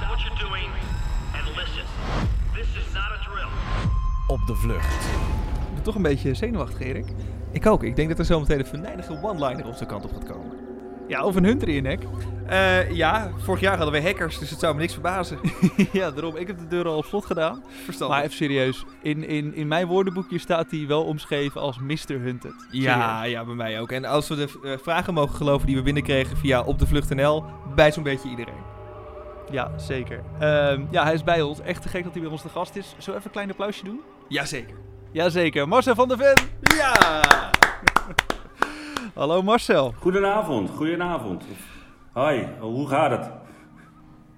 Stop what you're doing and listen. This is not a drill. Op de vlucht. Ik ben toch een beetje zenuwachtig, Erik. Ik ook. Ik denk dat er zometeen een venijnige one-liner onze kant op gaat komen. Ja, of een hunter in je nek. Eh, ja, vorig jaar hadden we hackers, dus het zou me niks verbazen. ja, daarom. Ik heb de deur al op slot gedaan. Verstandig. Maar even serieus. In, in, in mijn woordenboekje staat hij wel omschreven als Mr. Hunted. Ja, ja, bij mij ook. En als we de eh, vragen mogen geloven die we binnenkregen via Op de Vlucht NL, bij zo'n beetje iedereen. Ja, zeker. Ehm, ja, hij is bij ons. Echt te gek dat hij bij ons de gast is. Zullen we even een klein applausje doen? Jazeker. Jazeker. Marcel van der Ven. Ja! Hallo Marcel. Goedenavond, goedenavond. Hoi, hoe gaat het?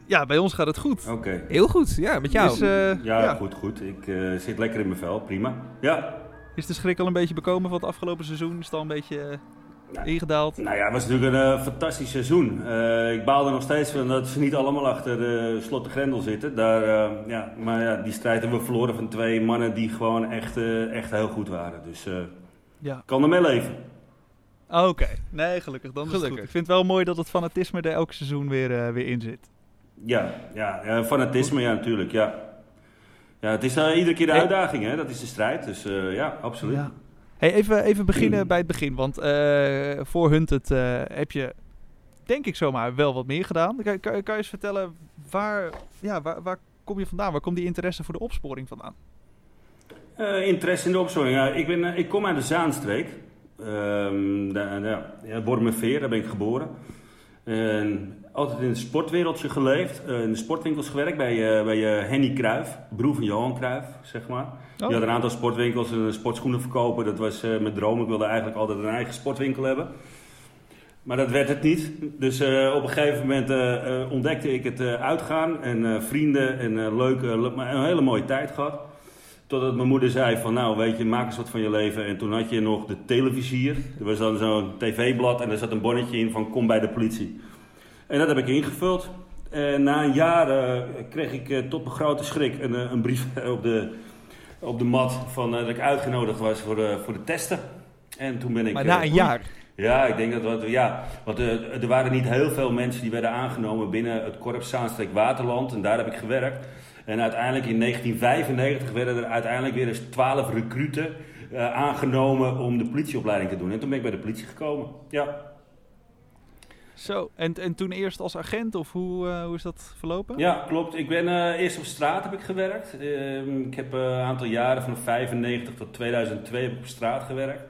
Ja, bij ons gaat het goed. Oké. Heel goed, ja, met jou. Is, eh, Ja, ja. goed, goed. Ik eh, zit lekker in mijn vel, prima. Ja. is de schrik al een beetje bekomen van het afgelopen seizoen? Is het al een beetje eh, ingedaald? Nou ja, het was natuurlijk een eh, fantastisch seizoen. Eh, ik baal er nog steeds van dat ze niet allemaal achter de slot de grendel zitten. Daar, eh, ja, maar ja, die strijd hebben we verloren van twee mannen die gewoon echt, eh, echt heel goed waren. Dus eh Ja. ik kan ermee leven. Ah, Oké. Nee, gelukkig. Dan is het Gelukkig. goed. Ik vind het wel mooi dat het fanatisme er elk seizoen weer, weer in zit. Ja, ja eh, fanatisme, ja, natuurlijk. Ja. Ja, het is eh, iedere keer de uitdaging, hè? dat is de strijd. Dus eh, ja, absoluut. Ja. Hey, even, even beginnen bij het begin. Want eh, voor Hunted eh heb je, denk ik zomaar, wel wat meer gedaan. Kan, kan, kan je eens vertellen, waar, ja, waar, waar kom je vandaan? Waar komt die interesse voor de opsporing vandaan? Eh, interesse in de opzoring. Ja, ik, ben, ik kom uit de Zaanstreek. Ehm daar, ja, ja, Wormerveer, daar ben ik geboren. En altijd in het sportwereldje geleefd. Eh, in de sportwinkels gewerkt bij, eh, bij eh, Henny Kruijf, broer van Johan Cruijff, zeg maar. Die had een aantal sportwinkels en een sportschoenen verkopen. Dat was mijn droom. Ik wilde eigenlijk altijd een eigen sportwinkel hebben. Maar dat werd het niet. Dus op een gegeven moment ontdekte ik het uitgaan en vrienden en leuke, een hele mooie tijd gehad. Totdat mijn moeder zei van nou weet je, maak eens wat van je leven. En toen had je nog de televisier. Er was dan zo'n tv-blad en er zat een bonnetje in van kom bij de politie. En dat heb ik ingevuld. En na een jaar eh, kreeg ik eh, tot mijn grote schrik een, eh, een brief op de, op de mat van, eh, dat ik uitgenodigd was voor de, voor de testen. En toen ben ik... maar eh, na een jaar. ja, ik denk dat ja, want eh, er waren niet heel veel mensen die werden aangenomen binnen het korps Zaanstreek Waterland en daar heb ik gewerkt. En uiteindelijk in 1995 werden er uiteindelijk weer eens 12 recruten eh, aangenomen om de politieopleiding te doen. En toen ben ik bij de politie gekomen. Ja, Zo, en, en toen eerst als agent of hoe, eh, hoe is dat verlopen? ja klopt. Ik ben eh, eerst op straat heb ik gewerkt. Ehm, ik heb eh, een aantal jaren van 95 tot 2002 heb ik op straat gewerkt.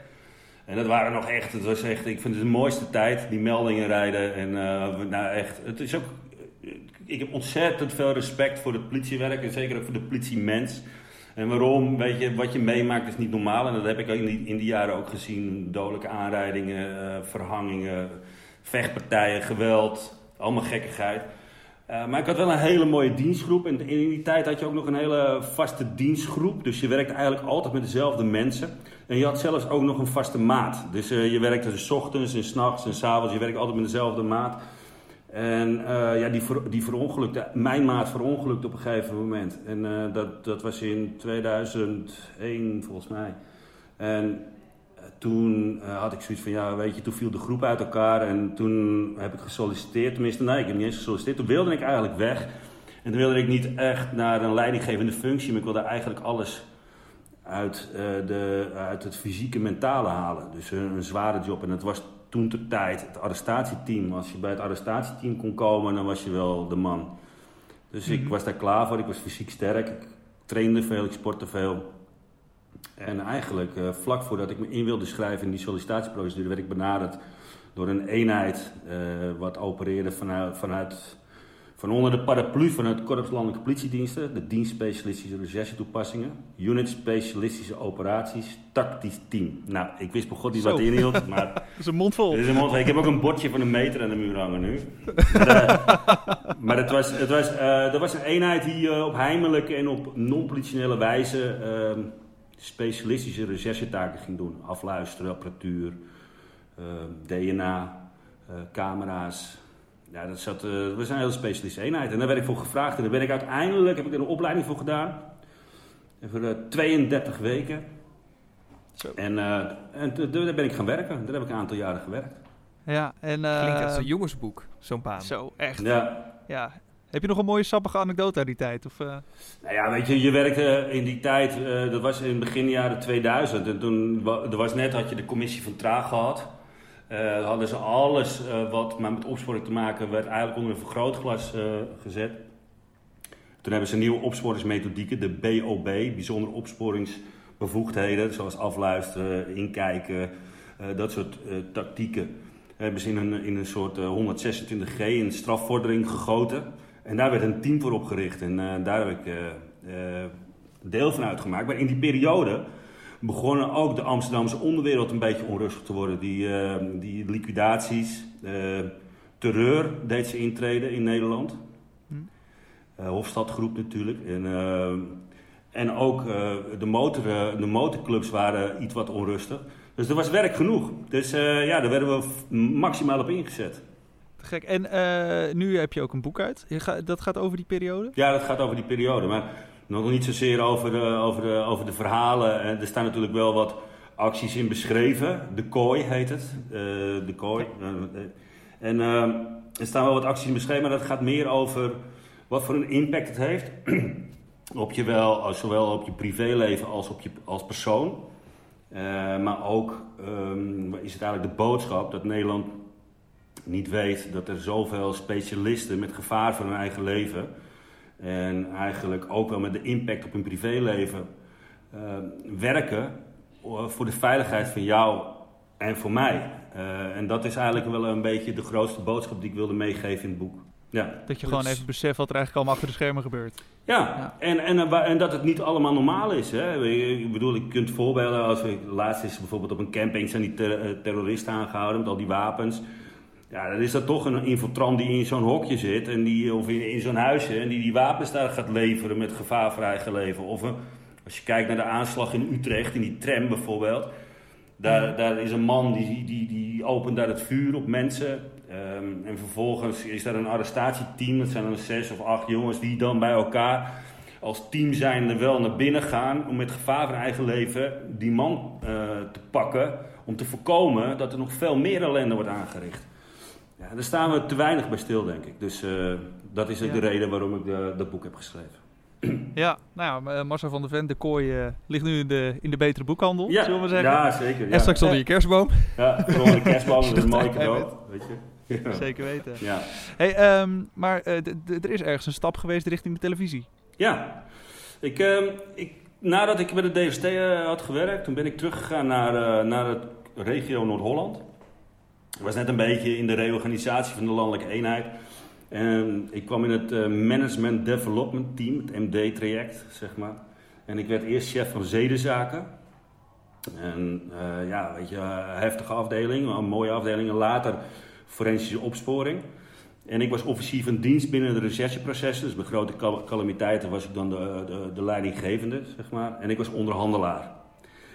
En dat waren nog echt, het was echt, ik vind het de mooiste tijd, die meldingen rijden. En nou echt, het is ook, ik heb ontzettend veel respect voor het politiewerk en zeker ook voor de politiemens. En waarom, weet je, wat je meemaakt is niet normaal. En dat heb ik in die, in die jaren ook gezien. Dodelijke aanrijdingen, verhangingen, vechtpartijen, geweld, allemaal gekkigheid. Eh, maar ik had wel een hele mooie dienstgroep. En in die tijd had je ook nog een hele vaste dienstgroep. Dus je werkte eigenlijk altijd met dezelfde mensen. En je had zelfs ook nog een vaste maat. Dus eh, je werkte dus ochtends en 's nachts en 's avonds. Je werkte altijd met dezelfde maat. En eh, ja, die, ver, die verongelukte, mijn maat verongelukte op een gegeven moment. En dat, dat was in 2001 volgens mij. En toen eh, had ik zoiets van, ja weet je, toen viel de groep uit elkaar. En toen heb ik gesolliciteerd, tenminste nee, ik heb niet eens gesolliciteerd. Toen wilde ik eigenlijk weg. En toen wilde ik niet echt naar een leidinggevende functie, maar ik wilde eigenlijk alles uit, eh, de, uit het fysieke mentale halen. Dus een, een zware job. En dat was toen ter tijd het arrestatieteam. Als je bij het arrestatieteam kon komen, dan was je wel de man. Dus ik was daar klaar voor. Ik was fysiek sterk. Ik trainde veel, ik sportte veel. En eigenlijk, eh, vlak voordat ik me in wilde schrijven in die sollicitatieprocedure, werd ik benaderd door een eenheid eh, wat opereerde vanuit, vanuit, van onder de paraplu van het Korps Landelijke Politiediensten, de dienst specialistische recherchetoepassingen, unit specialistische operaties, tactisch team. Nou, ik wist bij god niet wat het inhield, maar Dat is een mond vol. is een mond. Ik heb ook een bordje van een meter aan de muur hangen nu. Maar, eh, maar het was, het was, er was een eenheid die op heimelijke en op non-politionele wijze ehm, specialistische recherchetaken ging doen. Afluisteren, apparatuur, ehm, DNA, eh, camera's. Ja, dat, zat, eh, dat was een hele specialistische eenheid. En daar werd ik voor gevraagd. En daar ben ik uiteindelijk, heb ik er een opleiding voor gedaan. En voor eh, 32 weken. Zo. En, eh, en daar ben ik gaan werken. Daar heb ik een aantal jaren gewerkt. Ja, en... eh, Klinkt als een jongensboek, zo'n baan. Zo, echt. Ja, Ja. Heb je nog een mooie sappige anekdote uit die tijd? Of, eh? Nou ja, weet je, je werkte in die tijd, eh, dat was in begin jaren 2000. En toen er was net, had je de commissie van Traag gehad. Eh, hadden ze alles wat maar met opsporing te maken werd eigenlijk onder een vergrootglas gezet. Toen hebben ze nieuwe opsporingsmethodieken, de BOB, bijzondere opsporingsbevoegdheden, zoals afluisteren, inkijken, dat soort tactieken. Hebben ze in een, in een soort eh, 126G, een strafvordering gegoten. En daar werd een team voor opgericht en eh, daar heb ik eh, eh, deel van uitgemaakt. Maar in die periode begonnen ook de Amsterdamse onderwereld een beetje onrustig te worden. Die, die liquidaties, terreur deed ze intreden in Nederland. Hm. Hofstadgroep natuurlijk. En, en ook de, motor, de motorclubs waren iets wat onrustig. Dus er was werk genoeg. Dus ja, daar werden we maximaal op ingezet. Te gek. En eh, nu heb je ook een boek uit. Dat gaat over die periode? Ja, dat gaat over die periode. Maar nog niet zozeer over de, over de, over de verhalen. En er staan natuurlijk wel wat acties in beschreven. De kooi heet het. Eh, de kooi. Eh, En eh, er staan wel wat acties in beschreven. Maar dat gaat meer over wat voor een impact het heeft. op je wel, zowel op je privéleven als op je als persoon. Eh, maar ook ehm, is het eigenlijk de boodschap dat Nederland niet weet dat er zoveel specialisten met gevaar voor hun eigen leven en eigenlijk ook wel met de impact op hun privéleven eh, werken eh, voor de veiligheid van jou en voor mij. Eh, en dat is eigenlijk wel een beetje de grootste boodschap die ik wilde meegeven in het boek. Ja. Dat je gewoon even beseft wat er eigenlijk allemaal achter de schermen gebeurt. Ja, Ja. En, en, en dat het niet allemaal normaal is. Hè. Ik bedoel, je kunt voorbeelden als we, laatst is bijvoorbeeld op een camping zijn die ter- terroristen aangehouden met al die wapens. Ja, dan is dat toch een infiltrant die in zo'n hokje zit en die, of in, in zo'n huisje en die die wapens daar gaat leveren met gevaar voor eigen leven. Of een, als je kijkt naar de aanslag in Utrecht, in die tram bijvoorbeeld. Daar, daar is een man die, die, die opent daar het vuur op mensen. Ehm, en vervolgens is daar een arrestatieteam. Dat zijn dan zes of acht jongens die dan bij elkaar als team zijnde wel naar binnen gaan. Om met gevaar van eigen leven die man eh, te pakken. Om te voorkomen dat er nog veel meer ellende wordt aangericht. Ja, daar staan we te weinig bij stil, denk ik. Dus eh, dat is ook Ja. de reden waarom ik de, dat boek heb geschreven. Ja, nou ja, eh, Marcel van der Ven, de kooi, eh, ligt nu in de, in de betere boekhandel, Ja, zullen we zeggen. ja zeker. Ja. En straks onder je kerstboom. Ja, onder de kerstboom is een mooi cadeau. Weet je? Ja. Zeker weten. Ja. Hey, ehm, maar er is ergens een stap geweest richting de televisie. Ja, ik, ehm, ik, nadat ik bij de DST had gewerkt, toen ben ik teruggegaan naar, eh, naar het regio Noord-Holland. Was net een beetje in de reorganisatie van de landelijke eenheid. En ik kwam in het eh, Management Development Team, het MD-traject, zeg maar. En ik werd eerst chef van zedenzaken. En eh, ja, weet je, heftige afdeling, een mooie afdeling. En later forensische opsporing. En ik was officier van dienst binnen de rechercheprocessen. Dus bij grote cal- calamiteiten was ik dan de, de, de leidinggevende, zeg maar. En ik was onderhandelaar.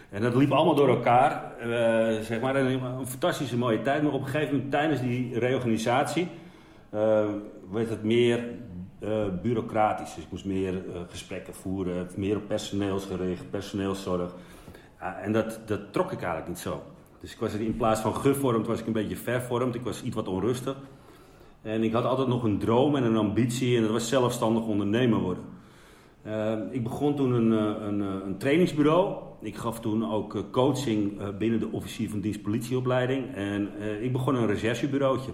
En dat liep allemaal door elkaar, eh, zeg maar. En een fantastische mooie tijd. Maar op een gegeven moment tijdens die reorganisatie eh, werd het meer eh, bureaucratisch. Dus ik moest meer gesprekken voeren, meer op personeelsgericht, personeelszorg. Ja, en dat, dat trok ik eigenlijk niet zo. Dus ik was in plaats van gevormd, was ik een beetje vervormd. Ik was iets wat onrustig. En ik had altijd nog een droom en een ambitie en dat was zelfstandig ondernemer worden. Eh, ik begon toen een, eh, een, eh, een trainingsbureau. Ik gaf toen ook eh, coaching binnen de officier van dienst politieopleiding. En ik begon een recherchebureautje.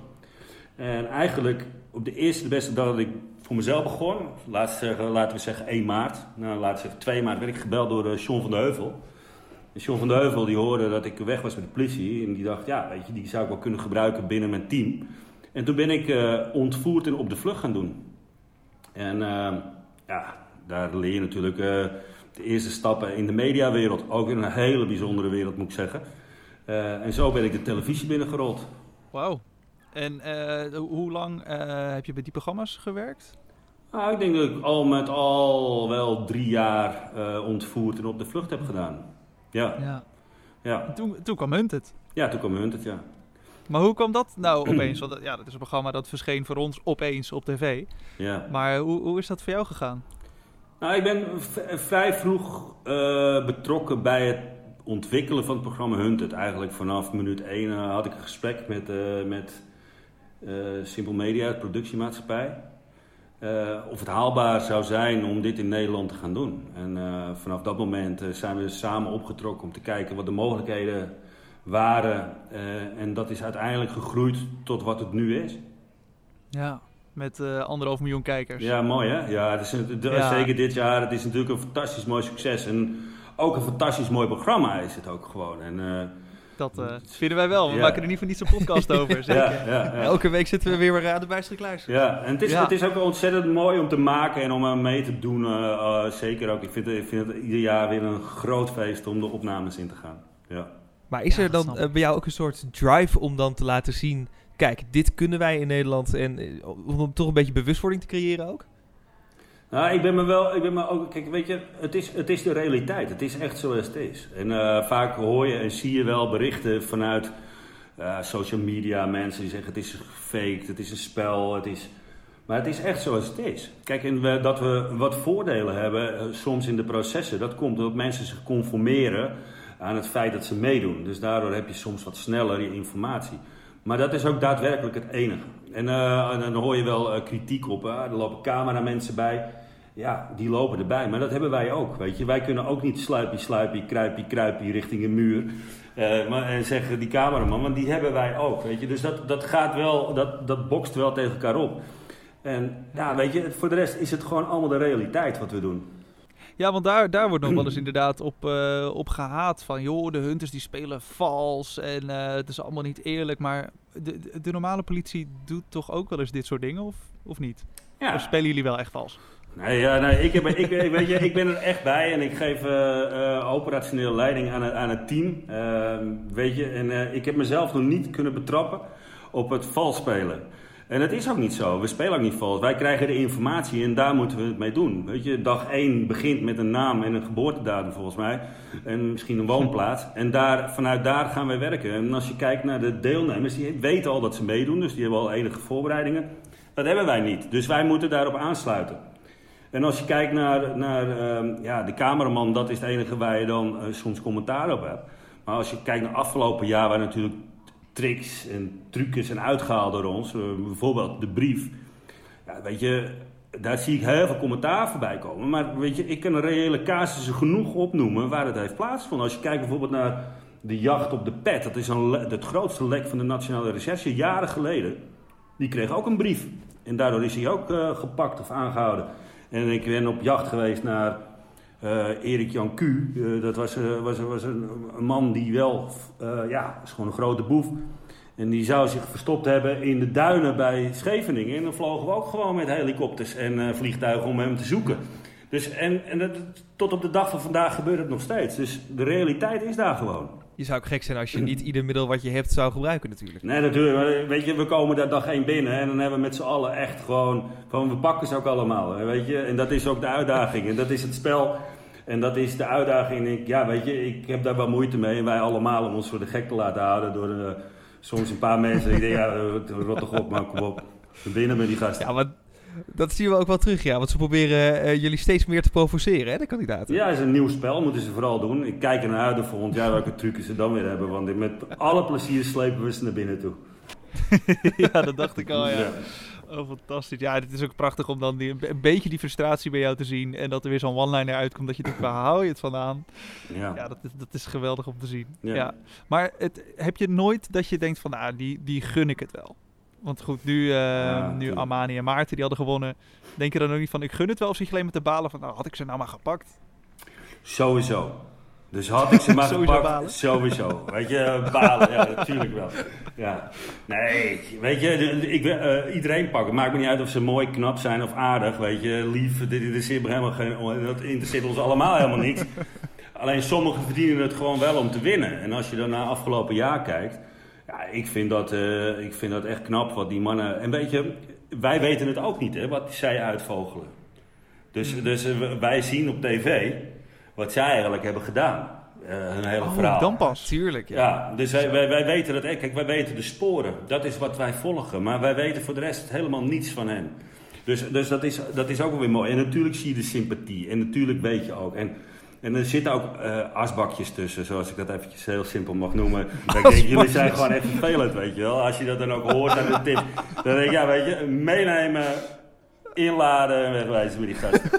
En eigenlijk op de eerste de beste dag dat ik voor mezelf begon, laten we zeggen, laten we zeggen 1 maart, nou, laten we zeggen 2 maart, werd ik gebeld door John van de Heuvel. En John van de Heuvel die hoorde dat ik weg was met de politie en die dacht, ja, weet je, die zou ik wel kunnen gebruiken binnen mijn team. En toen ben ik ontvoerd en op de vlucht gaan doen. En eh, ja, daar leer je natuurlijk eh, de eerste stappen in de mediawereld. Ook in een hele bijzondere wereld, moet ik zeggen. Eh, en zo ben ik de televisie binnengerold. Wauw. En eh, hoe lang heb je bij die programma's gewerkt? Nou, ik denk dat ik al met al wel drie jaar ontvoerd en op de vlucht heb gedaan. Ja, Ja. ja. Toen, toen kwam Hunted. ja toen kwam Hunt het, ja. Maar hoe kwam dat nou opeens? Want ja, dat is een programma dat verscheen voor ons opeens op tv. ja. Maar hoe, hoe is dat voor jou gegaan? Nou, ik ben vrij vroeg eh, betrokken bij het ontwikkelen van het programma Hunted. Eigenlijk vanaf minuut 1 had ik een gesprek met, eh, met eh, Simple Media, de productiemaatschappij. eh, of het haalbaar zou zijn om dit in Nederland te gaan doen. En eh, vanaf dat moment eh, zijn we samen opgetrokken om te kijken wat de mogelijkheden waren. Eh, en dat is uiteindelijk gegroeid tot wat het nu is. Ja, met eh, anderhalf miljoen kijkers. Ja, mooi hè? Ja, het is een- de- Ja. zeker dit jaar. Het is natuurlijk een fantastisch mooi succes. En ook een fantastisch mooi programma is het ook gewoon. En, eh, Dat eh, vinden wij wel. We Ja. maken er niet voor niets een podcast over. Zeker. ja, ja, ja. Elke week zitten we weer aan de bijster kluis. Ja, en het is, Ja. het is ook ontzettend mooi om te maken en om aan mee te doen. zeker ook. Ik vind, het- ik vind het ieder jaar weer een groot feest om de opnames in te gaan. Ja. Maar is Ja, er dan bij jou ook een soort drive om dan te laten zien... Kijk, dit kunnen wij in Nederland. En eh, om toch een beetje bewustwording te creëren ook? Nou, ik ben me wel, ik ben me ook, kijk, weet je, het is, het is de realiteit. Het is echt zoals het is. En eh, vaak hoor je en zie je wel berichten vanuit eh, social media, mensen die zeggen het is fake, het is een spel, het is... Maar het is echt zoals het is. Kijk, en we, dat we wat voordelen hebben soms in de processen, dat komt omdat mensen zich conformeren aan het feit dat ze meedoen. Dus daardoor heb je soms wat sneller je informatie. Maar dat is ook daadwerkelijk het enige. En, eh, dan hoor je wel eh, kritiek op. ah, er lopen cameramensen bij. Ja, die lopen erbij. Maar dat hebben wij ook. Weet je. Wij kunnen ook niet sluipie, sluipie, kruipie, kruipie richting een muur. eh, maar, en zeggen die cameraman, want die hebben wij ook. Weet je. Dus dat, dat gaat wel, dat, dat bokst wel tegen elkaar op. En ja, weet je, voor de rest is het gewoon allemaal de realiteit wat we doen. Ja, want daar, daar wordt nog wel eens inderdaad op, eh, op gehaat. Van joh, de hunters die spelen vals en eh, het is allemaal niet eerlijk. Maar de, de, normale politie doet toch ook wel eens dit soort dingen, of, of niet? Ja. Of spelen jullie wel echt vals? Nee, ja, nee ik, heb, ik, weet je, ik ben er echt bij en ik geef eh, eh, operationeel leiding aan het, aan het team. Eh, weet je, en eh, ik heb mezelf nog niet kunnen betrappen op het vals spelen. En het is ook niet zo. We spelen ook niet vals. Wij krijgen de informatie en daar moeten we het mee doen. Weet je, dag 1 begint met een naam en een geboortedatum volgens mij. En misschien een woonplaats. En daar, vanuit daar gaan wij werken. En als je kijkt naar de deelnemers, die weten al dat ze meedoen. Dus die hebben al enige voorbereidingen. Dat hebben wij niet. Dus wij moeten daarop aansluiten. En als je kijkt naar, naar ehm, ja, de cameraman, dat is het enige waar je dan eh, soms commentaar op hebt. Maar als je kijkt naar afgelopen jaar, waar natuurlijk tricks en trucjes zijn uitgehaald door ons. eh, bijvoorbeeld de brief. Ja, weet je, daar zie ik heel veel commentaar voorbij komen. Maar weet je, ik kan een reële casussen genoeg opnoemen waar het heeft plaatsgevonden. Als je kijkt bijvoorbeeld naar de jacht op de pet. Dat is een het grootste lek van de Nationale Recherche, jaren geleden. Die kreeg ook een brief. En daardoor is hij ook eh, gepakt of aangehouden. En ik ben op jacht geweest naar eh, Erik Jan Q. Eh, dat was, eh, was, was een, man die wel, ja, is gewoon een grote boef. En die zou zich verstopt hebben in de duinen bij Scheveningen. En dan vlogen we ook gewoon met helikopters en vliegtuigen om hem te zoeken. Dus, en en dat, tot op de dag van vandaag gebeurt het nog steeds. Dus de realiteit is daar gewoon. Je zou ook gek zijn als je niet ieder middel wat je hebt zou gebruiken natuurlijk. Nee, natuurlijk. maar Weet je, we komen daar dag één binnen en dan hebben we met z'n allen echt gewoon, gewoon... We pakken ze ook allemaal, hè, weet je. En dat is ook de uitdaging. En dat is het spel. En dat is de uitdaging. En ik, ja, weet je, ik heb daar wel moeite mee. En wij allemaal om ons voor de gek te laten houden door eh, soms een paar mensen. Ik denk, ja, rot toch op, maar kom op. We binnen met die gasten. Ja, maar dat zien we ook wel terug, ja. Want ze proberen eh, jullie steeds meer te provoceren, hè, de kandidaten. Ja, het is een nieuw spel, moeten ze vooral doen. Ik kijk er naar uit of volgend jaar welke trucken ze dan weer hebben. Want met alle plezier slepen we ze naar binnen toe. ja, dat dacht ik al, ja. Oh, fantastisch. Ja, het is ook prachtig om dan die, een beetje die frustratie bij jou te zien. En dat er weer zo'n one-liner uitkomt dat je denkt, waar hou je het vandaan? Ja. Ja, dat is, dat is geweldig om te zien. Ja. Ja. Maar het, heb je nooit dat je denkt van, nou, die, die gun ik het wel? Want goed, nu, eh, nu. Amani en Maarten, die hadden gewonnen. Denk je dan ook niet van, ik gun het wel? Of zit je alleen met de balen van, nou, had ik ze nou maar gepakt? Sowieso. Dus had ik ze maar Sowieso gepakt, balen. sowieso. Weet je, balen, ja, natuurlijk wel. Ja. Nee, weet je, ik, eh, iedereen pakken. Maakt me niet uit of ze mooi, knap zijn of aardig, weet je. Lief, dit interesseert me helemaal geen... Dat interesseert ons allemaal helemaal niks. Alleen sommigen verdienen het gewoon wel om te winnen. En als je dan naar afgelopen jaar kijkt... Ja, ik vind dat, eh, ik vind dat echt knap wat die mannen... En weet je, wij weten het ook niet, hè, wat zij uitvogelen. Dus, dus eh, wij zien op tv wat zij eigenlijk hebben gedaan. Eh hun hele Oh, verhaal. dan pas. Tuurlijk, ja. Ja, dus wij, wij, wij weten dat. Kijk, wij weten de sporen. Dat is wat wij volgen. Maar wij weten voor de rest helemaal niets van hen. Dus, dus dat, is, dat is ook wel weer mooi. En natuurlijk zie je de sympathie. En natuurlijk weet je ook. En, en er zitten ook eh, asbakjes tussen, zoals ik dat eventjes heel simpel mag noemen. Ik denk, jullie zijn gewoon echt vervelend, weet je wel. Als je dat dan ook hoort aan de tip. Dan denk ik, ja, weet je, meenemen Inladen en wegwijzen met die gasten.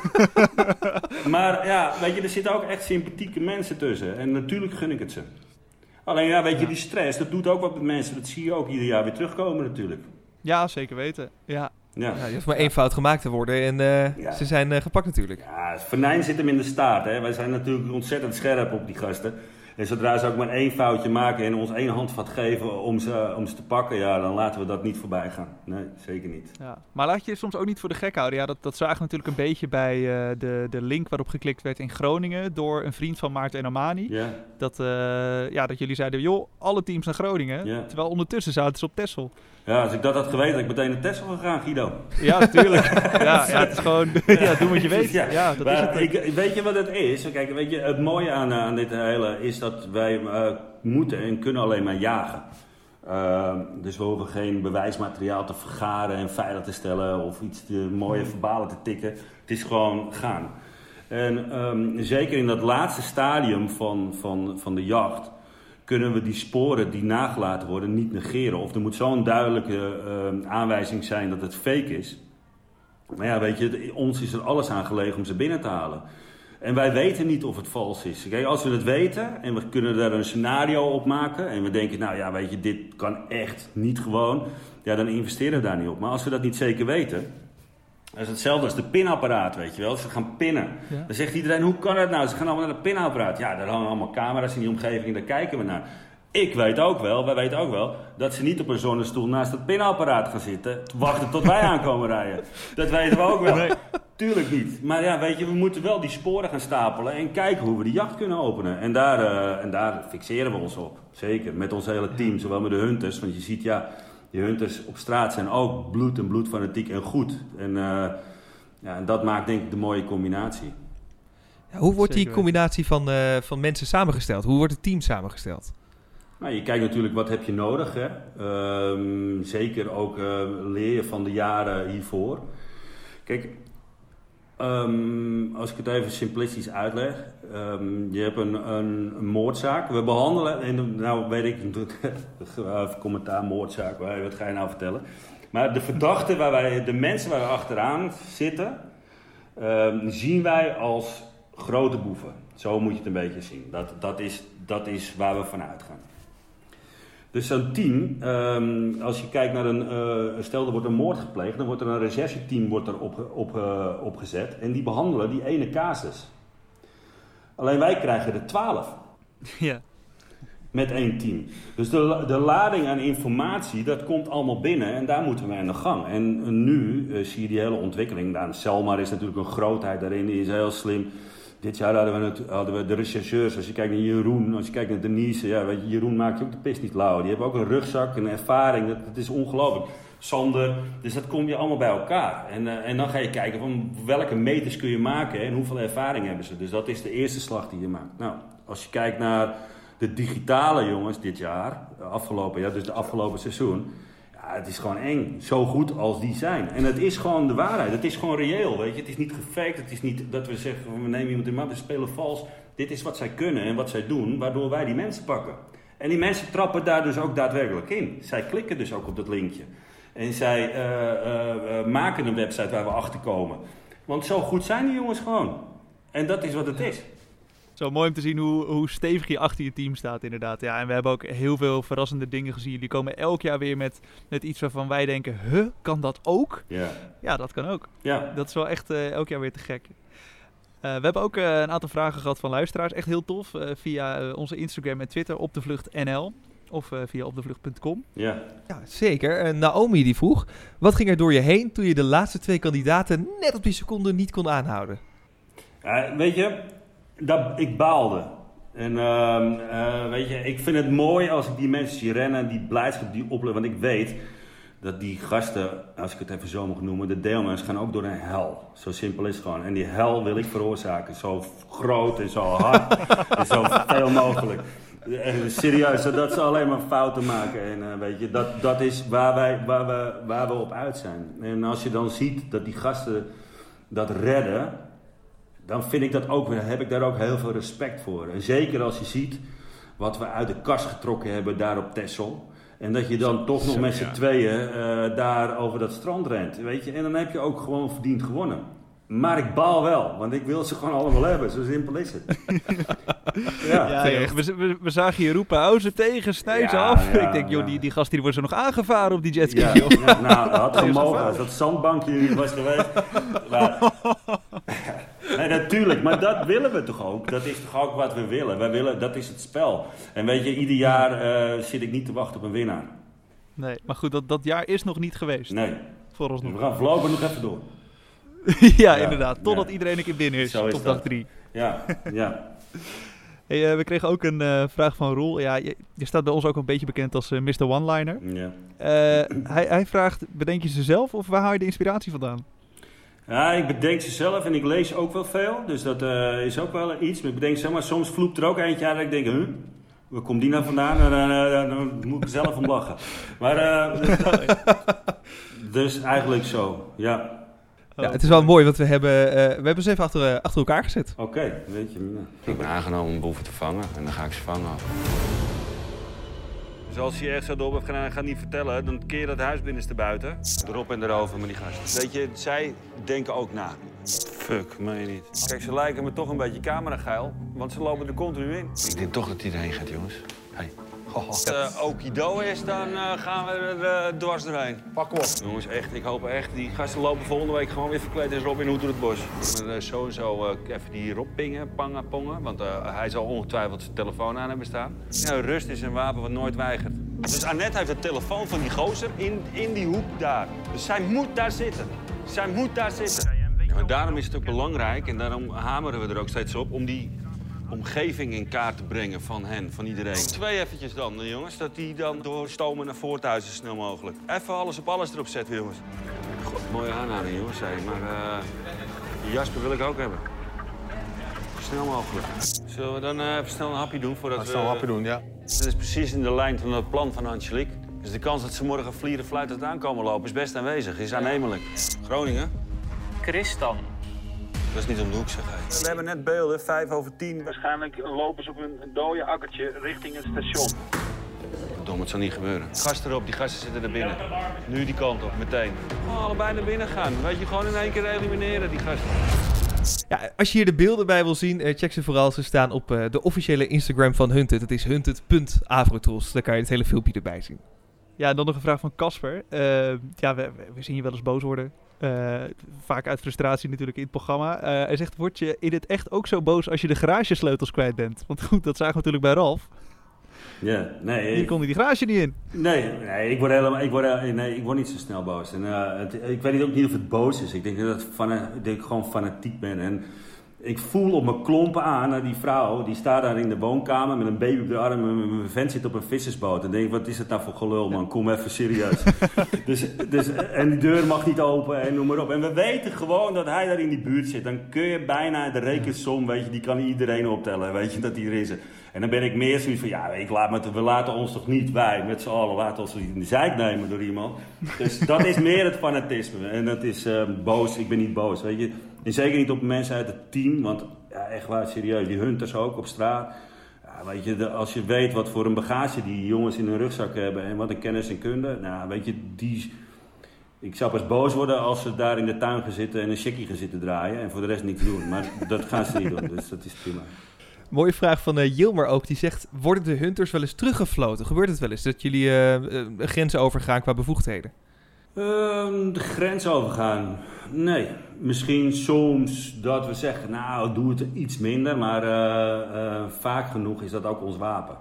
maar ja, weet je, er zitten ook echt sympathieke mensen tussen. En natuurlijk gun ik het ze. Alleen ja, weet je, die stress, dat doet ook wat met mensen. Dat zie je ook ieder jaar weer terugkomen natuurlijk. Ja, zeker weten. Ja. Ja. Ja, je hoeft maar één fout gemaakt te worden en eh, Ja. ze zijn eh, gepakt natuurlijk. Ja, het venijn zit hem in de staart. Hè. Wij zijn natuurlijk ontzettend scherp op die gasten. En zodra ze ook maar één foutje maken en ons één handvat geven om ze, om ze te pakken, ja, dan laten we dat niet voorbij gaan. Nee, zeker niet. Ja. Maar laat je je soms ook niet voor de gek houden. Ja, dat, dat zagen we natuurlijk een beetje bij eh, de, de link waarop geklikt werd in Groningen door een vriend van Maarten en Amani. Ja, Dat, eh, ja, dat jullie zeiden, joh, alle teams naar Groningen. Ja. Terwijl ondertussen zaten ze op Texel. Ja als ik dat had geweten, had ik meteen naar Tesla gegaan, Guido. Ja, natuurlijk. ja, ja, het is gewoon, ja, doe wat je weet. Ja, Ja, dat is het. ik, weet je wat het is? Kijk, weet je, het mooie aan, eh, aan dit hele is dat wij eh, moeten en kunnen alleen maar jagen. Ehm, dus we hoeven geen bewijsmateriaal te vergaren en veilig te stellen of iets te, mooie verbalen te tikken. Het is gewoon gaan. En ehm, zeker in dat laatste stadium van, van, van de jacht kunnen we die sporen die nagelaten worden niet negeren. Of er moet zo'n duidelijke ehm, aanwijzing zijn dat het fake is. Maar ja, weet je, ons is er alles aan gelegen om ze binnen te halen. En wij weten niet of het vals is. Kijk, als we het weten en we kunnen daar een scenario op maken... en we denken, nou ja, weet je, dit kan echt niet gewoon... ja, dan investeren we daar niet op. Maar als we dat niet zeker weten... dat is hetzelfde als de pinapparaat, weet je wel. Ze gaan pinnen. Ja. Dan zegt iedereen, hoe kan dat nou? Ze gaan allemaal naar de pinapparaat. Ja, daar hangen allemaal camera's in die omgeving, daar kijken we naar. Ik weet ook wel, wij weten ook wel, dat ze niet op een zonnestoel naast het pinapparaat gaan zitten, wachten tot wij aankomen rijden. Dat weten we ook wel. Tuurlijk niet. Maar ja, weet je, we moeten wel die sporen gaan stapelen en kijken hoe we die jacht kunnen openen. En daar, eh, en daar fixeren we ons op. Zeker, met ons hele team, zowel met de hunters. Want je ziet, ja, die hunters op straat zijn ook bloed en bloedfanatiek en goed. En, eh, ja, en dat maakt denk ik de mooie combinatie. Ja, hoe wordt die combinatie van, eh, van mensen samengesteld? Hoe wordt het team samengesteld? Nou, je kijkt natuurlijk wat heb je nodig. Hè? Ehm, zeker ook eh, leer je van de jaren hiervoor. Kijk, ehm, als ik het even simplistisch uitleg. ehm, je hebt een, een, moordzaak. We behandelen, en nou weet ik, even commentaar moordzaak, wat ga je nou vertellen? Maar de verdachten, waar wij, de mensen waar we achteraan zitten, ehm, zien wij als grote boeven. Zo moet je het een beetje zien. Dat, dat, is, dat is waar we van uitgaan. Dus zo'n team, ehm, als je kijkt naar een, eh, stel er wordt een moord gepleegd, dan wordt er een rechercheteam wordt er op, op, opgezet en die behandelen die ene casus. Alleen wij krijgen er twaalf Ja. met één team. Dus de, de lading aan informatie, dat komt allemaal binnen en daar moeten we aan de gang. En nu eh, zie je die hele ontwikkeling. Nou, Selmar is natuurlijk een grootheid daarin, die is heel slim. Dit jaar hadden we, de rechercheurs, als je kijkt naar Jeroen, als je kijkt naar Denise, ja, Jeroen maakt je ook de pis niet lauw. Die hebben ook een rugzak, een ervaring, dat, is ongelooflijk. Sander, dus dat kom je allemaal bij elkaar. En, eh, en dan ga je kijken van welke meters kun je maken en hoeveel ervaring hebben ze. Dus dat is de eerste slag die je maakt. Nou, als je kijkt naar de digitale jongens dit jaar, de afgelopen jaar, dus de afgelopen seizoen. Het is gewoon eng. Zo goed als die zijn. En het is gewoon de waarheid. Het is gewoon reëel, weet je. Het is niet gefaked. Het is niet dat we zeggen, we nemen iemand in maat, we spelen vals. Dit is wat zij kunnen en wat zij doen, waardoor wij die mensen pakken. En die mensen trappen daar dus ook daadwerkelijk in. Zij klikken dus ook op dat linkje. En zij eh, eh, eh, maken een website waar we achter komen. Want zo goed zijn die jongens gewoon. En dat is wat het is. Zo mooi om te zien hoe, hoe stevig je achter je team staat, inderdaad. Ja, en we hebben ook heel veel verrassende dingen gezien. Jullie komen elk jaar weer met, met iets waarvan wij denken: huh, kan dat ook? Ja. Ja, dat kan ook. Ja. Dat is wel echt eh, elk jaar weer te gek. Eh, we hebben ook eh, een aantal vragen gehad van luisteraars. Echt heel tof. eh, via onze Instagram en Twitter op de vlucht NL. Of eh, via opdevlucht.com. Ja. Ja, zeker. Naomi die vroeg, wat ging er door je heen toen je de laatste twee kandidaten net op die seconde niet kon aanhouden? Ja, weet je, dat, ik baalde. En ehm, eh, weet je, ik vind het mooi als ik die mensen zie rennen, die blijdschap die opleven. Want ik weet dat die gasten, als ik het even zo mag noemen, de deelnemers gaan ook door een hel. Zo simpel is het gewoon. En die hel wil ik veroorzaken. Zo groot en zo hard en zo veel mogelijk. En serieus, zodat ze alleen maar fouten maken. En eh, weet je, dat, dat is waar, wij, waar, we, waar we op uit zijn. En als je dan ziet dat die gasten dat redden, dan vind ik dat ook, weer- heb ik daar ook heel veel respect voor. En zeker als je ziet wat we uit de kast getrokken hebben daar op Texel. En dat je dan toch nog Zo, met z'n ja. tweeën eh, daar over dat strand rent. Weet je? En dan heb je ook gewoon verdiend gewonnen. Maar ik baal wel, want ik wil ze gewoon allemaal hebben. Zo simpel is het. ja. We, we, we zagen je roepen, hou ze tegen, snijd ze Ja, af. ja, ik denk, joh, ja. die, die gast die wordt zo nog aangevaren op die jetski. Ja, nou, dat had gemogen als dat zandbankje niet was geweest. Maar, nee, natuurlijk, maar dat willen we toch ook? Dat is toch ook wat we willen? Wij willen, dat is het spel. En weet je, ieder jaar eh, zit ik niet te wachten op een winnaar. Nee, maar goed, dat, dat jaar is nog niet geweest. Nee, Voor ons we nog. gaan voorlopig nog even door. ja, Ja, inderdaad. Totdat ja. iedereen een keer binnen is. Zo is Op dat. dag drie. Ja, ja. Hey, eh, we kregen ook een eh, vraag van Roel. Ja, je, je staat bij ons ook een beetje bekend als eh, Mr. One-Liner. ja. Hij, hij vraagt, bedenk je ze zelf of waar haal je de inspiratie vandaan? Ja, ik bedenk ze zelf en ik lees ook wel veel. Dus dat eh, is ook wel iets. Maar ik bedenk zeg maar, soms vloept er ook eentje uit dat ik denk, huh? Waar komt die nou vandaan? En dan, eh, dan moet ik zelf om lachen. Maar, eh, dus eigenlijk zo, ja. Ja, het is wel mooi, want we hebben, eh, we hebben ze even achter, eh, achter elkaar gezet. Oké, weet je. Ik ben aangenomen om boeven te vangen en dan ga ik ze vangen. Dus als je echt zo door hebt gedaan en gaat niet vertellen, dan keer je dat huis binnenste buiten. Erop en erover met die gasten. Weet je, zij denken ook na. Fuck, meen je niet. Kijk, ze lijken me toch een beetje camerageil, want ze lopen er continu in. Ik denk toch dat hij erheen gaat, jongens. Hey. Als het uh, Okido is, dan eh, gaan we er eh, dwars doorheen. Pak hem op. Jongens, echt, ik hoop echt, die gasten lopen volgende week gewoon weer verkleed als Robin Hood door het bos. Maar, eh, sowieso eh, even die Rob pingen, pangen, pongen, want eh, hij zal ongetwijfeld zijn telefoon aan hebben staan. Ja, rust is een wapen wat nooit weigert. Dus Annette heeft de telefoon van die gozer in, in die hoek daar. Dus zij moet daar zitten. Zij moet daar zitten. Ja, maar daarom is het ook belangrijk en daarom hameren we er ook steeds op om die omgeving in kaart te brengen van hen, van iedereen. Twee eventjes dan, eh, jongens, dat die dan doorstomen naar Voorthuizen zo snel mogelijk. Even alles op alles erop zetten, jongens. God, mooie aanhouding, jongens, zei je. Maar eh, Jasper wil ik ook hebben. Zo snel mogelijk. Zullen we dan eh, even snel een hapje doen voordat we... snel een hapje doen, ja. Dat is precies in de lijn van het plan van Angelique. Dus de kans dat ze morgen vlieren fluitend aankomen lopen is best aanwezig, is aannemelijk. Groningen? Christan. Dat is niet om de hoek, zeg hij. We hebben net beelden, vijf over tien. Waarschijnlijk lopen ze op een dode akkertje richting het station. Dom, het zal niet gebeuren. Gasten erop, die gasten zitten er binnen. Nu die kant op, meteen. Allebei naar binnen gaan. Weet je, gewoon in één keer elimineren, die gasten. Ja, als je hier de beelden bij wil zien, eh, check ze vooral. Ze staan op eh, de officiële Instagram van Hunted. Het is hunted.avrotools. Daar kan je het hele filmpje erbij zien. Ja, en dan nog een vraag van Casper. Eh, ja, we, we zien je wel eens boos worden. Eh, vaak uit frustratie natuurlijk in het programma. Eh, hij zegt, word je in het echt ook zo boos als je de garagesleutels kwijt bent? Want goed, dat zagen we natuurlijk bij Ralf. Ja, nee. Hier Ik, kon die garage niet in. nee, nee, ik word helemaal, ik word, eh, nee, ik word niet zo snel boos. En, het, ik weet ook niet of het boos is. Ik denk dat, fana- dat ik gewoon fanatiek ben. En ik voel op mijn klompen aan, naar die vrouw, die staat daar in de woonkamer met een baby op de arm. En mijn- vent zit op een vissersboot. En denk ik, wat is het nou voor gelul, man? Kom even serieus. dus, dus, en die deur mag niet open en noem maar op. En we weten gewoon dat hij daar in die buurt zit. Dan kun je bijna de rekensom, weet je, die kan iedereen optellen. Weet je, dat hij er is. En dan ben ik meer zoiets van, ja, ik laat me, we laten ons toch niet, wij met z'n allen, laten ons niet in de zijk nemen door iemand. Dus dat is meer het fanatisme. En dat is eh, boos, ik ben niet boos, weet je. En zeker niet op mensen uit het team, want ja, echt waar, serieus, die hunters ook op straat. Ja, weet je, als je weet wat voor een bagage die jongens in hun rugzak hebben en wat een kennis en kunde, nou, weet je, die... Ik zou pas boos worden als ze daar in de tuin gaan zitten en een chickie gaan zitten draaien en voor de rest niks doen. Maar dat gaan ze niet doen, dus dat is prima. Mooie vraag van eh Jilmer ook. Die zegt, worden de hunters wel eens teruggefloten? Gebeurt het wel eens dat jullie eh, eh, grenzen overgaan qua bevoegdheden? Ehm, de grens overgaan? Nee. Misschien soms dat we zeggen, nou, doe het iets minder. Maar eh, eh, vaak genoeg is dat ook ons wapen.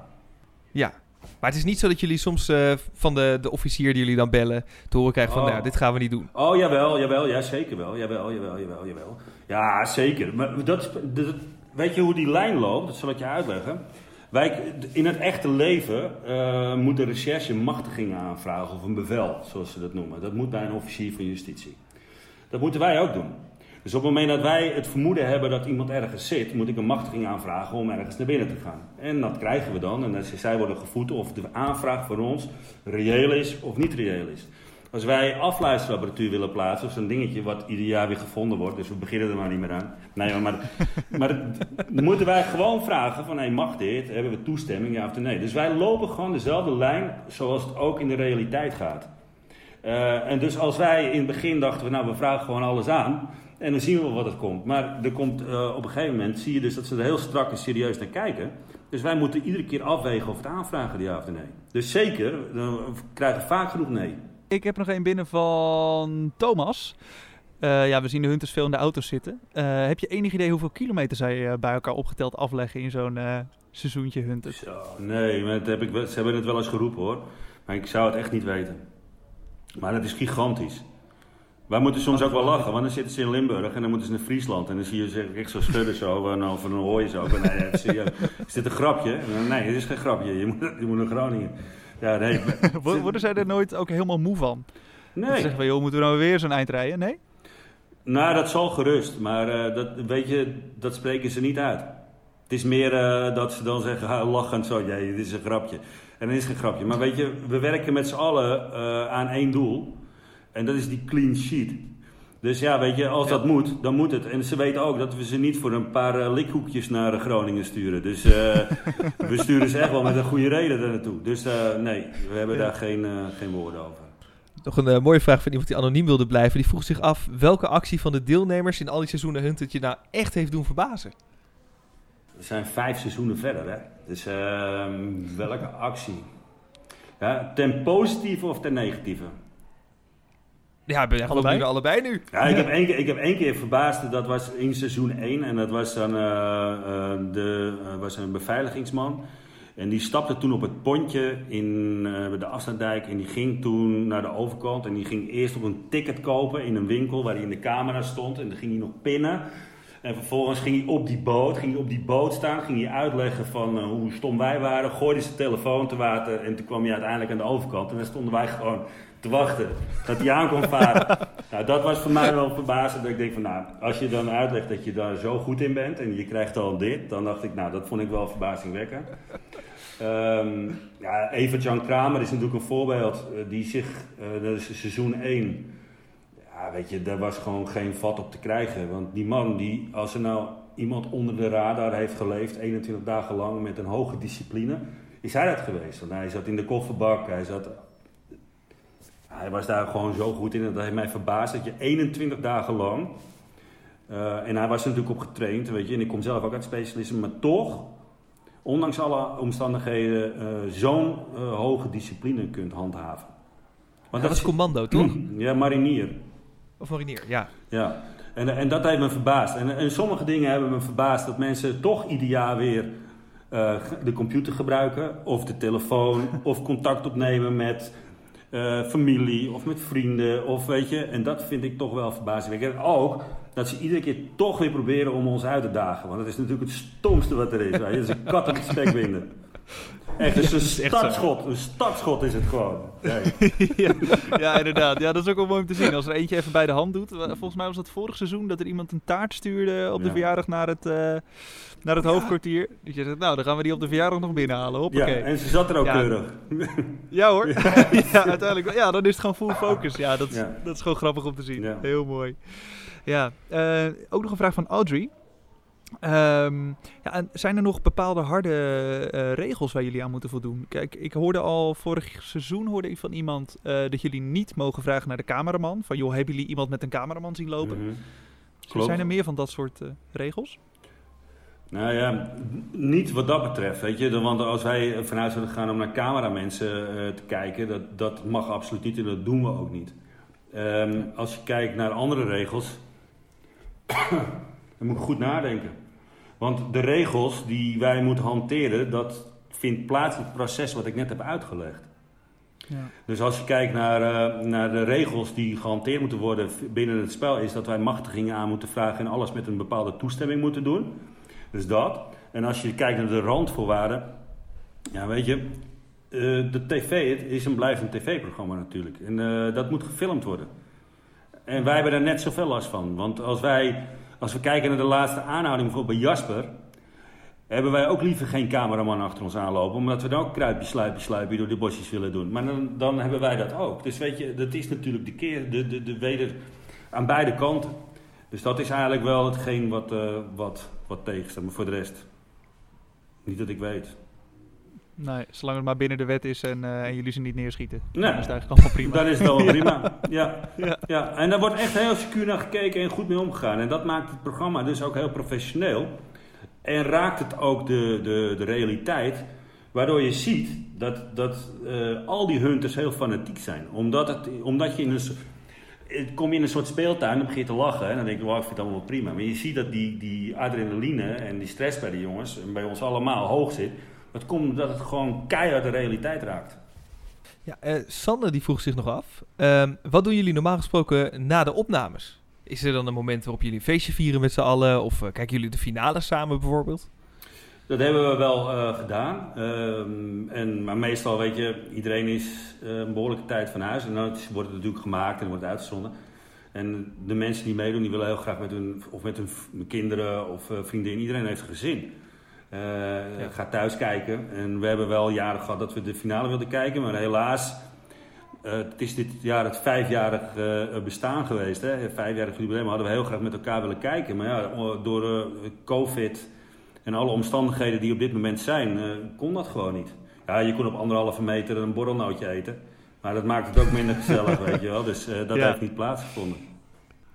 Ja. Maar het is niet zo dat jullie soms eh, van de, de officier die jullie dan bellen... te horen krijgen van, Oh. nou, dit gaan we niet doen. Oh, jawel, jawel, ja, zeker wel. Jawel, jawel, jawel, jawel. Ja, zeker. Maar dat, dat, weet je hoe die lijn loopt? Dat zal ik je uitleggen. Wij, in het echte leven eh, moet de recherche machtigingen aanvragen of een bevel, zoals ze dat noemen. Dat moet bij een officier van justitie. Dat moeten wij ook doen. Dus op het moment dat wij het vermoeden hebben dat iemand ergens zit, moet ik een machtiging aanvragen om ergens naar binnen te gaan. En dat krijgen we dan. En zij worden gevoed of de aanvraag van ons reëel is of niet reëel is. Als wij afluisterapparatuur willen plaatsen, of zo'n dingetje wat ieder jaar weer gevonden wordt, dus we beginnen er maar niet meer aan. Nee, maar, maar dan moeten wij gewoon vragen van, hey, mag dit? Hebben we toestemming, ja of nee? Dus wij lopen gewoon dezelfde lijn zoals het ook in de realiteit gaat. Eh, en dus als wij in het begin dachten, we, nou we vragen gewoon alles aan, en dan zien we wel wat het komt. Maar er komt, eh, op een gegeven moment zie je dus dat ze er heel strak en serieus naar kijken. Dus wij moeten iedere keer afwegen of het aanvragen, ja of nee. Dus zeker, we krijgen vaak genoeg nee. Ik heb nog één binnen van Thomas. Eh, ja, we zien de hunters veel in de auto's zitten. Eh, heb je enig idee hoeveel kilometer zij eh, bij elkaar opgeteld afleggen in zo'n seizoentje hunters? Zo, nee, maar dat heb ik, ze hebben het wel eens geroepen hoor. Maar ik zou het echt niet weten. Maar het is gigantisch. Wij moeten soms ook wel lachen, want dan zitten ze in Limburg en dan moeten ze naar Friesland. En dan zie je ze echt zo schudden zo, en dan, hoor je van, Nee. Is dit een grapje? Nee, het is geen grapje. Je moet, je moet naar Groningen. Ja, nee. Wo- Worden zij er nooit ook helemaal moe van? Dan Nee. zeggen we, joh, moeten we nou weer zo'n eind rijden? Nee? Nou, dat zal gerust, maar eh, dat, weet je, dat spreken ze niet uit. Het is meer eh, dat ze dan zeggen, ha, lachend zo, ja, dit is een grapje. En dan is geen grapje. Maar weet je, we werken met z'n allen eh, aan één doel. En dat is die clean sheet. Dus ja, weet je, als dat moet, dan moet het. En ze weten ook dat we ze niet voor een paar eh, likhoekjes naar Groningen sturen. Dus eh, we sturen ze echt wel met een goede reden daar naartoe. Dus eh, nee, we hebben daar geen, geen woorden over. Nog een mooie vraag van iemand die anoniem wilde blijven. Die vroeg zich af welke actie van de deelnemers in al die seizoenen Hunted je nou echt heeft doen verbazen. We zijn vijf seizoenen verder, hè? Dus ehm, welke actie? Ja, ten positieve of ten negatieve? Ja, ben Allebei? allebei, allebei nu. Ja, ik heb één keer, ik heb één keer verbaasd. Dat was in seizoen 1. En dat was dan eh, eh, de, eh, was een beveiligingsman. En die stapte toen op het pontje in eh, de Afstanddijk. En die ging toen naar de overkant. En die ging eerst op een ticket kopen in een winkel waar hij in de camera stond. En dan ging hij nog pinnen. En vervolgens ging hij op die boot, ging hij op die boot staan, ging hij uitleggen van hoe stom wij waren, gooide zijn telefoon te water en toen kwam hij uiteindelijk aan de overkant en dan stonden wij gewoon te wachten dat hij aan kon varen. nou, dat was voor mij wel verbazend dat ik denk van nou, als je dan uitlegt dat je daar zo goed in bent en je krijgt al dit, dan dacht ik nou, dat vond ik wel verbazingwekkend. Ehm ja, Evert-Jan Kramer is natuurlijk een voorbeeld eh, die zich, eh, dat is seizoen 1, ja, weet je, daar was gewoon geen vat op te krijgen. Want die man, die, als er nou iemand onder de radar heeft geleefd, 21 dagen lang met een hoge discipline, is hij dat geweest. Want hij zat in de kofferbak, hij zat... Hij was daar gewoon zo goed in, dat heeft mij verbaasd dat je 21 dagen lang... eh, en hij was er natuurlijk op getraind, weet je, en ik kom zelf ook uit specialisme, maar toch, ondanks alle omstandigheden, eh, zo'n eh, hoge discipline kunt handhaven. Want dat was commando, toch? Ja, marinier. Of marinier, ja. Ja, en, en dat heeft me verbaasd. En, en sommige dingen hebben me verbaasd dat mensen toch ieder jaar weer de computer gebruiken, of de telefoon, of contact opnemen met eh, familie of met vrienden, of weet je. En dat vind ik toch wel verbazingwekkend. En ook dat ze iedere keer toch weer proberen om ons uit te dagen. Want dat is natuurlijk het stomste wat er is. weet is een kat op het spek winden. Echt, het is een startschot. Een startschot is het gewoon. Ja, ja, inderdaad. Ja, dat is ook wel mooi om te zien. Als er eentje even bij de hand doet. Volgens mij was dat vorig seizoen dat er iemand een taart stuurde op de Ja. verjaardag naar het, eh, naar het hoofdkwartier. Dat je zegt, nou, dan gaan we die op de verjaardag nog binnenhalen. Ja, Hoppakee. Ja, en ze zat er ook Ja. keurig. hoor. ja, uiteindelijk. Ja, dan is het gewoon full focus. Ja, dat, is- Ja. dat is gewoon grappig om te zien. Ja. Heel mooi. Ja, eh, ook nog een vraag van Audrey. Ehm, ja, en zijn er nog bepaalde harde eh, regels waar jullie aan moeten voldoen? Kijk, ik hoorde al vorig seizoen hoorde ik van iemand eh, dat jullie niet mogen vragen naar de cameraman. Van joh, hebben jullie iemand met een cameraman zien lopen? Mhm. Zijn er meer van dat soort eh, regels? Nou ja, niet wat dat betreft, weet je. Want als wij vanuit zouden gaan om naar cameramensen te kijken, dat, dat mag absoluut niet en dat doen we ook niet. Ehm, als je kijkt naar andere regels, dan moet ik goed nadenken. Want de regels die wij moeten hanteren, dat vindt plaats in het proces wat ik net heb uitgelegd. Ja. Dus als je kijkt naar, eh, naar de regels die gehanteerd moeten worden binnen het spel, is dat wij machtigingen aan moeten vragen en alles met een bepaalde toestemming moeten doen. Dus dat. En als je kijkt naar de randvoorwaarden, ja weet je, eh, de tv het is een blijvend tv-programma natuurlijk. En eh, dat moet gefilmd worden. En wij hebben daar net zoveel last van. Want als wij, als we kijken naar de laatste aanhouding bijvoorbeeld bij Jasper, hebben wij ook liever geen cameraman achter ons aanlopen. Omdat we dan ook kruipje, sluipje, sluipje door de bosjes willen doen. Maar dan, dan hebben wij dat ook. Dus weet je, dat is natuurlijk de keer, de, de, de weder aan beide kanten. Dus dat is eigenlijk wel hetgeen wat, eh wat, wat tegenstaat. Maar voor de rest, niet dat ik weet. Nee, zolang het maar binnen de wet is en, eh, en jullie ze niet neerschieten. Nee. Dan is het eigenlijk allemaal prima. Dan is het wel prima. Ja. Ja. Ja. En daar wordt echt heel secuur naar gekeken en goed mee omgegaan. En dat maakt het programma dus ook heel professioneel. En raakt het ook de, de, de realiteit. Waardoor je ziet dat, dat eh, al die hunters heel fanatiek zijn. Omdat, het, omdat je in een, kom je in een soort speeltuin en begin je te lachen. En dan denk je, wow, ik vind het allemaal wel prima. Maar je ziet dat die, die adrenaline en die stress bij de jongens, en bij ons allemaal, hoog zit. Dat komt omdat het gewoon keihard de realiteit raakt. Ja, eh, Sanne die vroeg zich nog af. ehm, wat doen jullie normaal gesproken na de opnames? Is er dan een moment waarop jullie een feestje vieren met z'n allen? Of eh, kijken jullie de finale samen bijvoorbeeld? Dat hebben we wel eh, gedaan. Ehm, en, maar meestal, weet je, iedereen is een behoorlijke tijd van huis. En dan wordt het natuurlijk gemaakt en wordt het uitgezonden. En de mensen die meedoen, die willen heel graag met hun, of met hun kinderen of vriendin. Iedereen heeft een gezin. Eh Gaat thuis kijken. En we hebben wel jaren gehad dat we de finale wilden kijken. Maar helaas, eh, het is dit jaar het vijfjarig eh, bestaan geweest. Hè? Vijfjarig jubileum hadden we heel graag met elkaar willen kijken. Maar ja, door COVID en alle omstandigheden die op dit moment zijn, kon dat gewoon niet. Ja, je kon op anderhalve meter een borrelnootje eten. Maar dat maakt het ook minder gezellig, weet je wel. Dus dat Ja. heeft niet plaatsgevonden.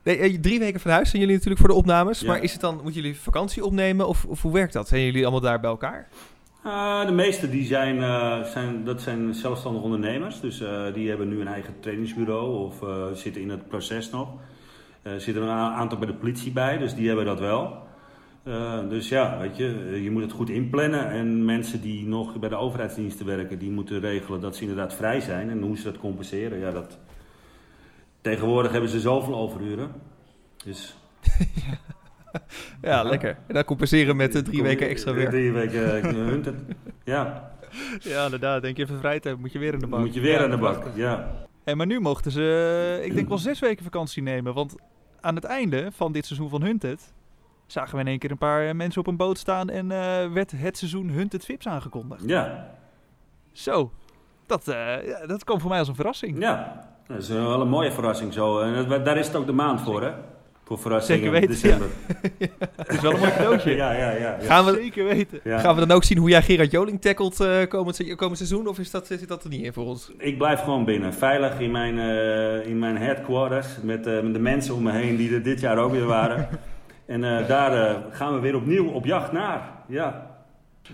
Nee, eh, drie weken van huis zijn jullie natuurlijk voor de opnames. Ja. Maar is het dan, moeten jullie vakantie opnemen of, of hoe werkt dat? Zijn jullie allemaal daar bij elkaar? Ah, de meeste die zijn, eh, zijn, dat zijn zelfstandig ondernemers. Dus eh, die hebben nu een eigen trainingsbureau of eh, zitten in het proces nog. Er zitten een aantal bij de politie bij, dus die hebben dat wel. Eh, dus ja, weet je, je moet het goed inplannen. En mensen die nog bij de overheidsdiensten werken, die moeten regelen dat ze inderdaad vrij zijn. En hoe ze dat compenseren, ja, dat... Tegenwoordig hebben ze zoveel overuren. Dus Ja, lekker. En dan compenseren met de drie weken extra werk. Drie weken eh, hunten. Ja, Ja, inderdaad. Denk je even vrij te hebben, moet je weer in de bank. moet je weer Ja, aan de bak. Ja. Hey, maar nu mochten ze, eh, ik denk wel zes weken vakantie nemen. Want aan het einde van dit seizoen van Hunted zagen we in één keer een paar eh, mensen op een boot staan en eh, werd het seizoen Hunted Vips aangekondigd. Ja, Zo, dat, eh, dat kwam voor mij als een verrassing. ja. Dat is wel een mooie verrassing zo. En dat- daar is het ook de maand voor, hè? Voor verrassingen. Zeker weten, December. Het is wel een mooi cadeautje. Ja, ja, ja. ja. Gaan we, Zeker weten. Ja. gaan we dan ook zien hoe jij Gerard Joling tackelt eh, komend, se- komend seizoen? Of is dat, zit dat er niet in voor ons? Ik blijf gewoon binnen. Veilig in mijn, eh, in mijn headquarters. Met, eh, met de mensen om me heen die er dit jaar ook weer waren. en eh, daar gaan we weer opnieuw op jacht naar. Ja.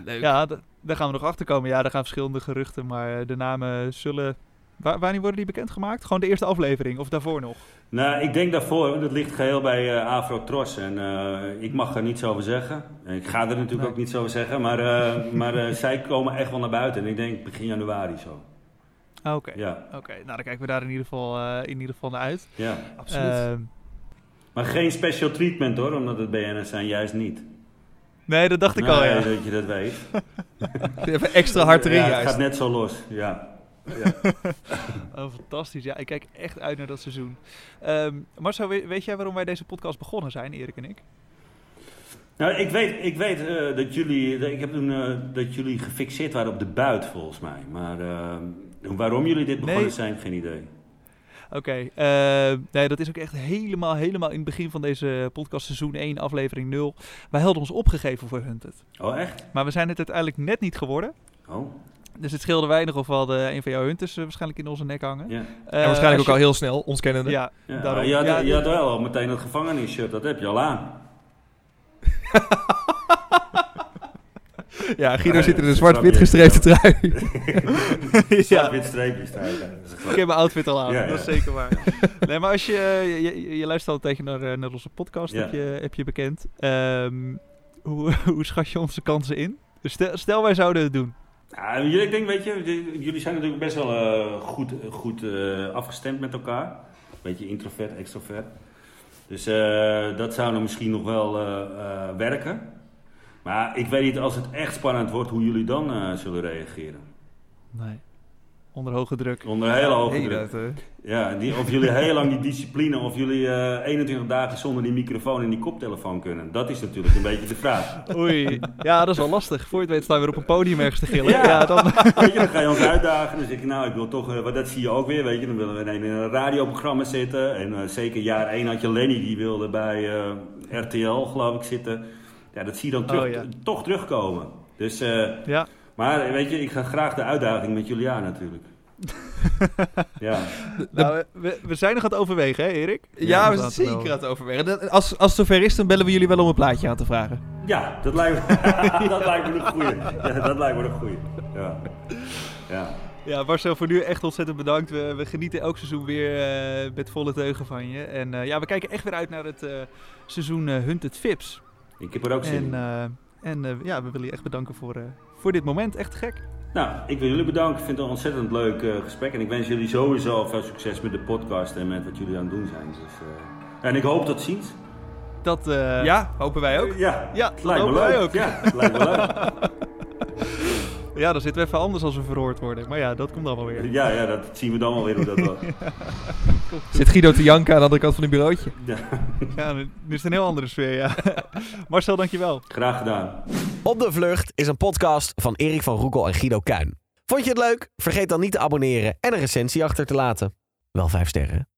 Leuk. Ja, daar gaan we nog achter komen. Ja, er gaan verschillende geruchten, maar de namen zullen... Waar, wanneer worden die bekendgemaakt? Gewoon de eerste aflevering of daarvoor nog? Nou, ik denk daarvoor, want het ligt geheel bij eh Afro Tros. En eh, ik mag er niets over zeggen. En ik ga er natuurlijk Nee. ook niets over zeggen. Maar, eh, maar zij komen echt wel naar buiten. En ik denk begin januari zo. Ah, Oké, Ja, Oké, nou dan kijken we daar in ieder geval, eh, in ieder geval naar uit. ja. Absoluut. Ehm, Maar geen special treatment hoor, omdat het BN'ers zijn juist niet. nee, dat dacht ik al, ja. dat je dat weet. Even extra hard erin Ja, het juist. gaat net zo los, ja. Oh, fantastisch. Ja, ik kijk echt uit naar dat seizoen. Ehm Marcel, weet, weet jij waarom wij deze podcast begonnen zijn, Erik en ik? Nou, ik weet, ik weet eh, dat jullie, dat- ik heb toen, eh, dat jullie gefixeerd waren op de buit volgens mij. Maar eh, waarom jullie dit begonnen Nee. zijn, geen idee. Oké, eh, nee, dat is ook echt helemaal, helemaal in het begin van deze podcast, seizoen 1, aflevering 0. Wij hadden ons opgegeven voor Hunted. Oh, echt? Maar we zijn het uiteindelijk net niet geworden. Oh, Dus het scheelde weinig of we hadden een van jouw Hunters eh, waarschijnlijk in onze nek hangen. ja. Eh, en waarschijnlijk ook al heel snel, ons kennende. je- Ja, ja. Daarom. je, had, Ja, je had wel al meteen het gevangenisshirt, dat heb je al aan. Ja, Guido Ja, zit in een dat zwart-wit gestreepte trui. ja, Wit streepjes dat is ik heb mijn outfit al aan, Ja, dat is zeker waar. nee, maar als je, je, luistert al tegen naar, eh, naar onze podcast, Ja. heb, je, heb je bekend. Ehm, hoe, hoe schat je onze kansen in? Dus stel, stel wij zouden het doen. Ja, ik denk, weet je, jullie zijn natuurlijk best wel eh, goed, goed eh, afgestemd met elkaar. Beetje introvert, extrovert. Dus eh, dat zou dan misschien nog wel eh, eh, werken. Maar ik weet niet, als het echt spannend wordt, hoe jullie dan eh, zullen reageren. Nee. Onder hoge druk. Onder hele hoge Hey, druk. dat, eh, Ja, die, of jullie heel lang die discipline, of jullie eh 21 dagen zonder die microfoon en die koptelefoon kunnen. Dat is natuurlijk een beetje de vraag. Oei. Ja, dat is wel lastig. Voor je het weet staan we weer op een podium ergens te gillen. Ja, Ja. dan... Weet je, dan ga je ons uitdagen. Dan zeg je, nou, ik wil toch, eh, want dat zie je ook weer, weet je. Dan willen we in een radioprogramma zitten. En eh, zeker jaar 1 had je Lenny, die wilde bij eh, RTL, geloof ik, zitten. Ja, dat zie je dan terug, Oh, ja. toch terugkomen. Dus, eh, ja. Maar weet je, ik ga graag de uitdaging met jullie aan natuurlijk. ja. Nou, we, we zijn nog aan het overwegen, hè Erik? ja, we zijn zeker aan het overwegen. Dat- Als, als het zover is, dan bellen we jullie wel om een plaatje aan te vragen. ja, dat lijkt me, dat lijkt me een goeie. Ja, dat lijkt me een goeie. Ja. Ja. Ja, Marcel, voor nu echt ontzettend bedankt. We, we genieten elk seizoen weer eh, met volle teugen van je. En eh, ja, we kijken echt weer uit naar het eh, seizoen eh Hunted Vips. Ik heb er ook zin En, in. eh, en ja, we willen je echt bedanken voor, eh, voor dit moment. Echt gek. Nou, ik wil jullie bedanken. Ik vind het een ontzettend leuk eh, gesprek. En ik wens jullie sowieso veel succes met de podcast en met wat jullie aan het doen zijn. Dus, eh, en ik hoop tot ziens. Dat, eh, ja, hopen wij ook. Ja, Ja, het dat lijkt me hopen wij leuk. ook. Ja, het lijkt me leuk. ja, dan zitten we even anders als we verhoord worden. Maar ja, dat komt allemaal weer. Ja, ja, dat zien we dan wel weer hoe dat was. Zit Guido te janken aan de andere kant van het bureautje. Ja, Ja, nu nu is het een heel andere sfeer, ja. Marcel, dankjewel. graag gedaan. Op de Vlucht is een podcast van Erik van Roekel en Guido Kuin. Vond je het leuk? Vergeet dan niet te abonneren en een recensie achter te laten. Wel vijf sterren.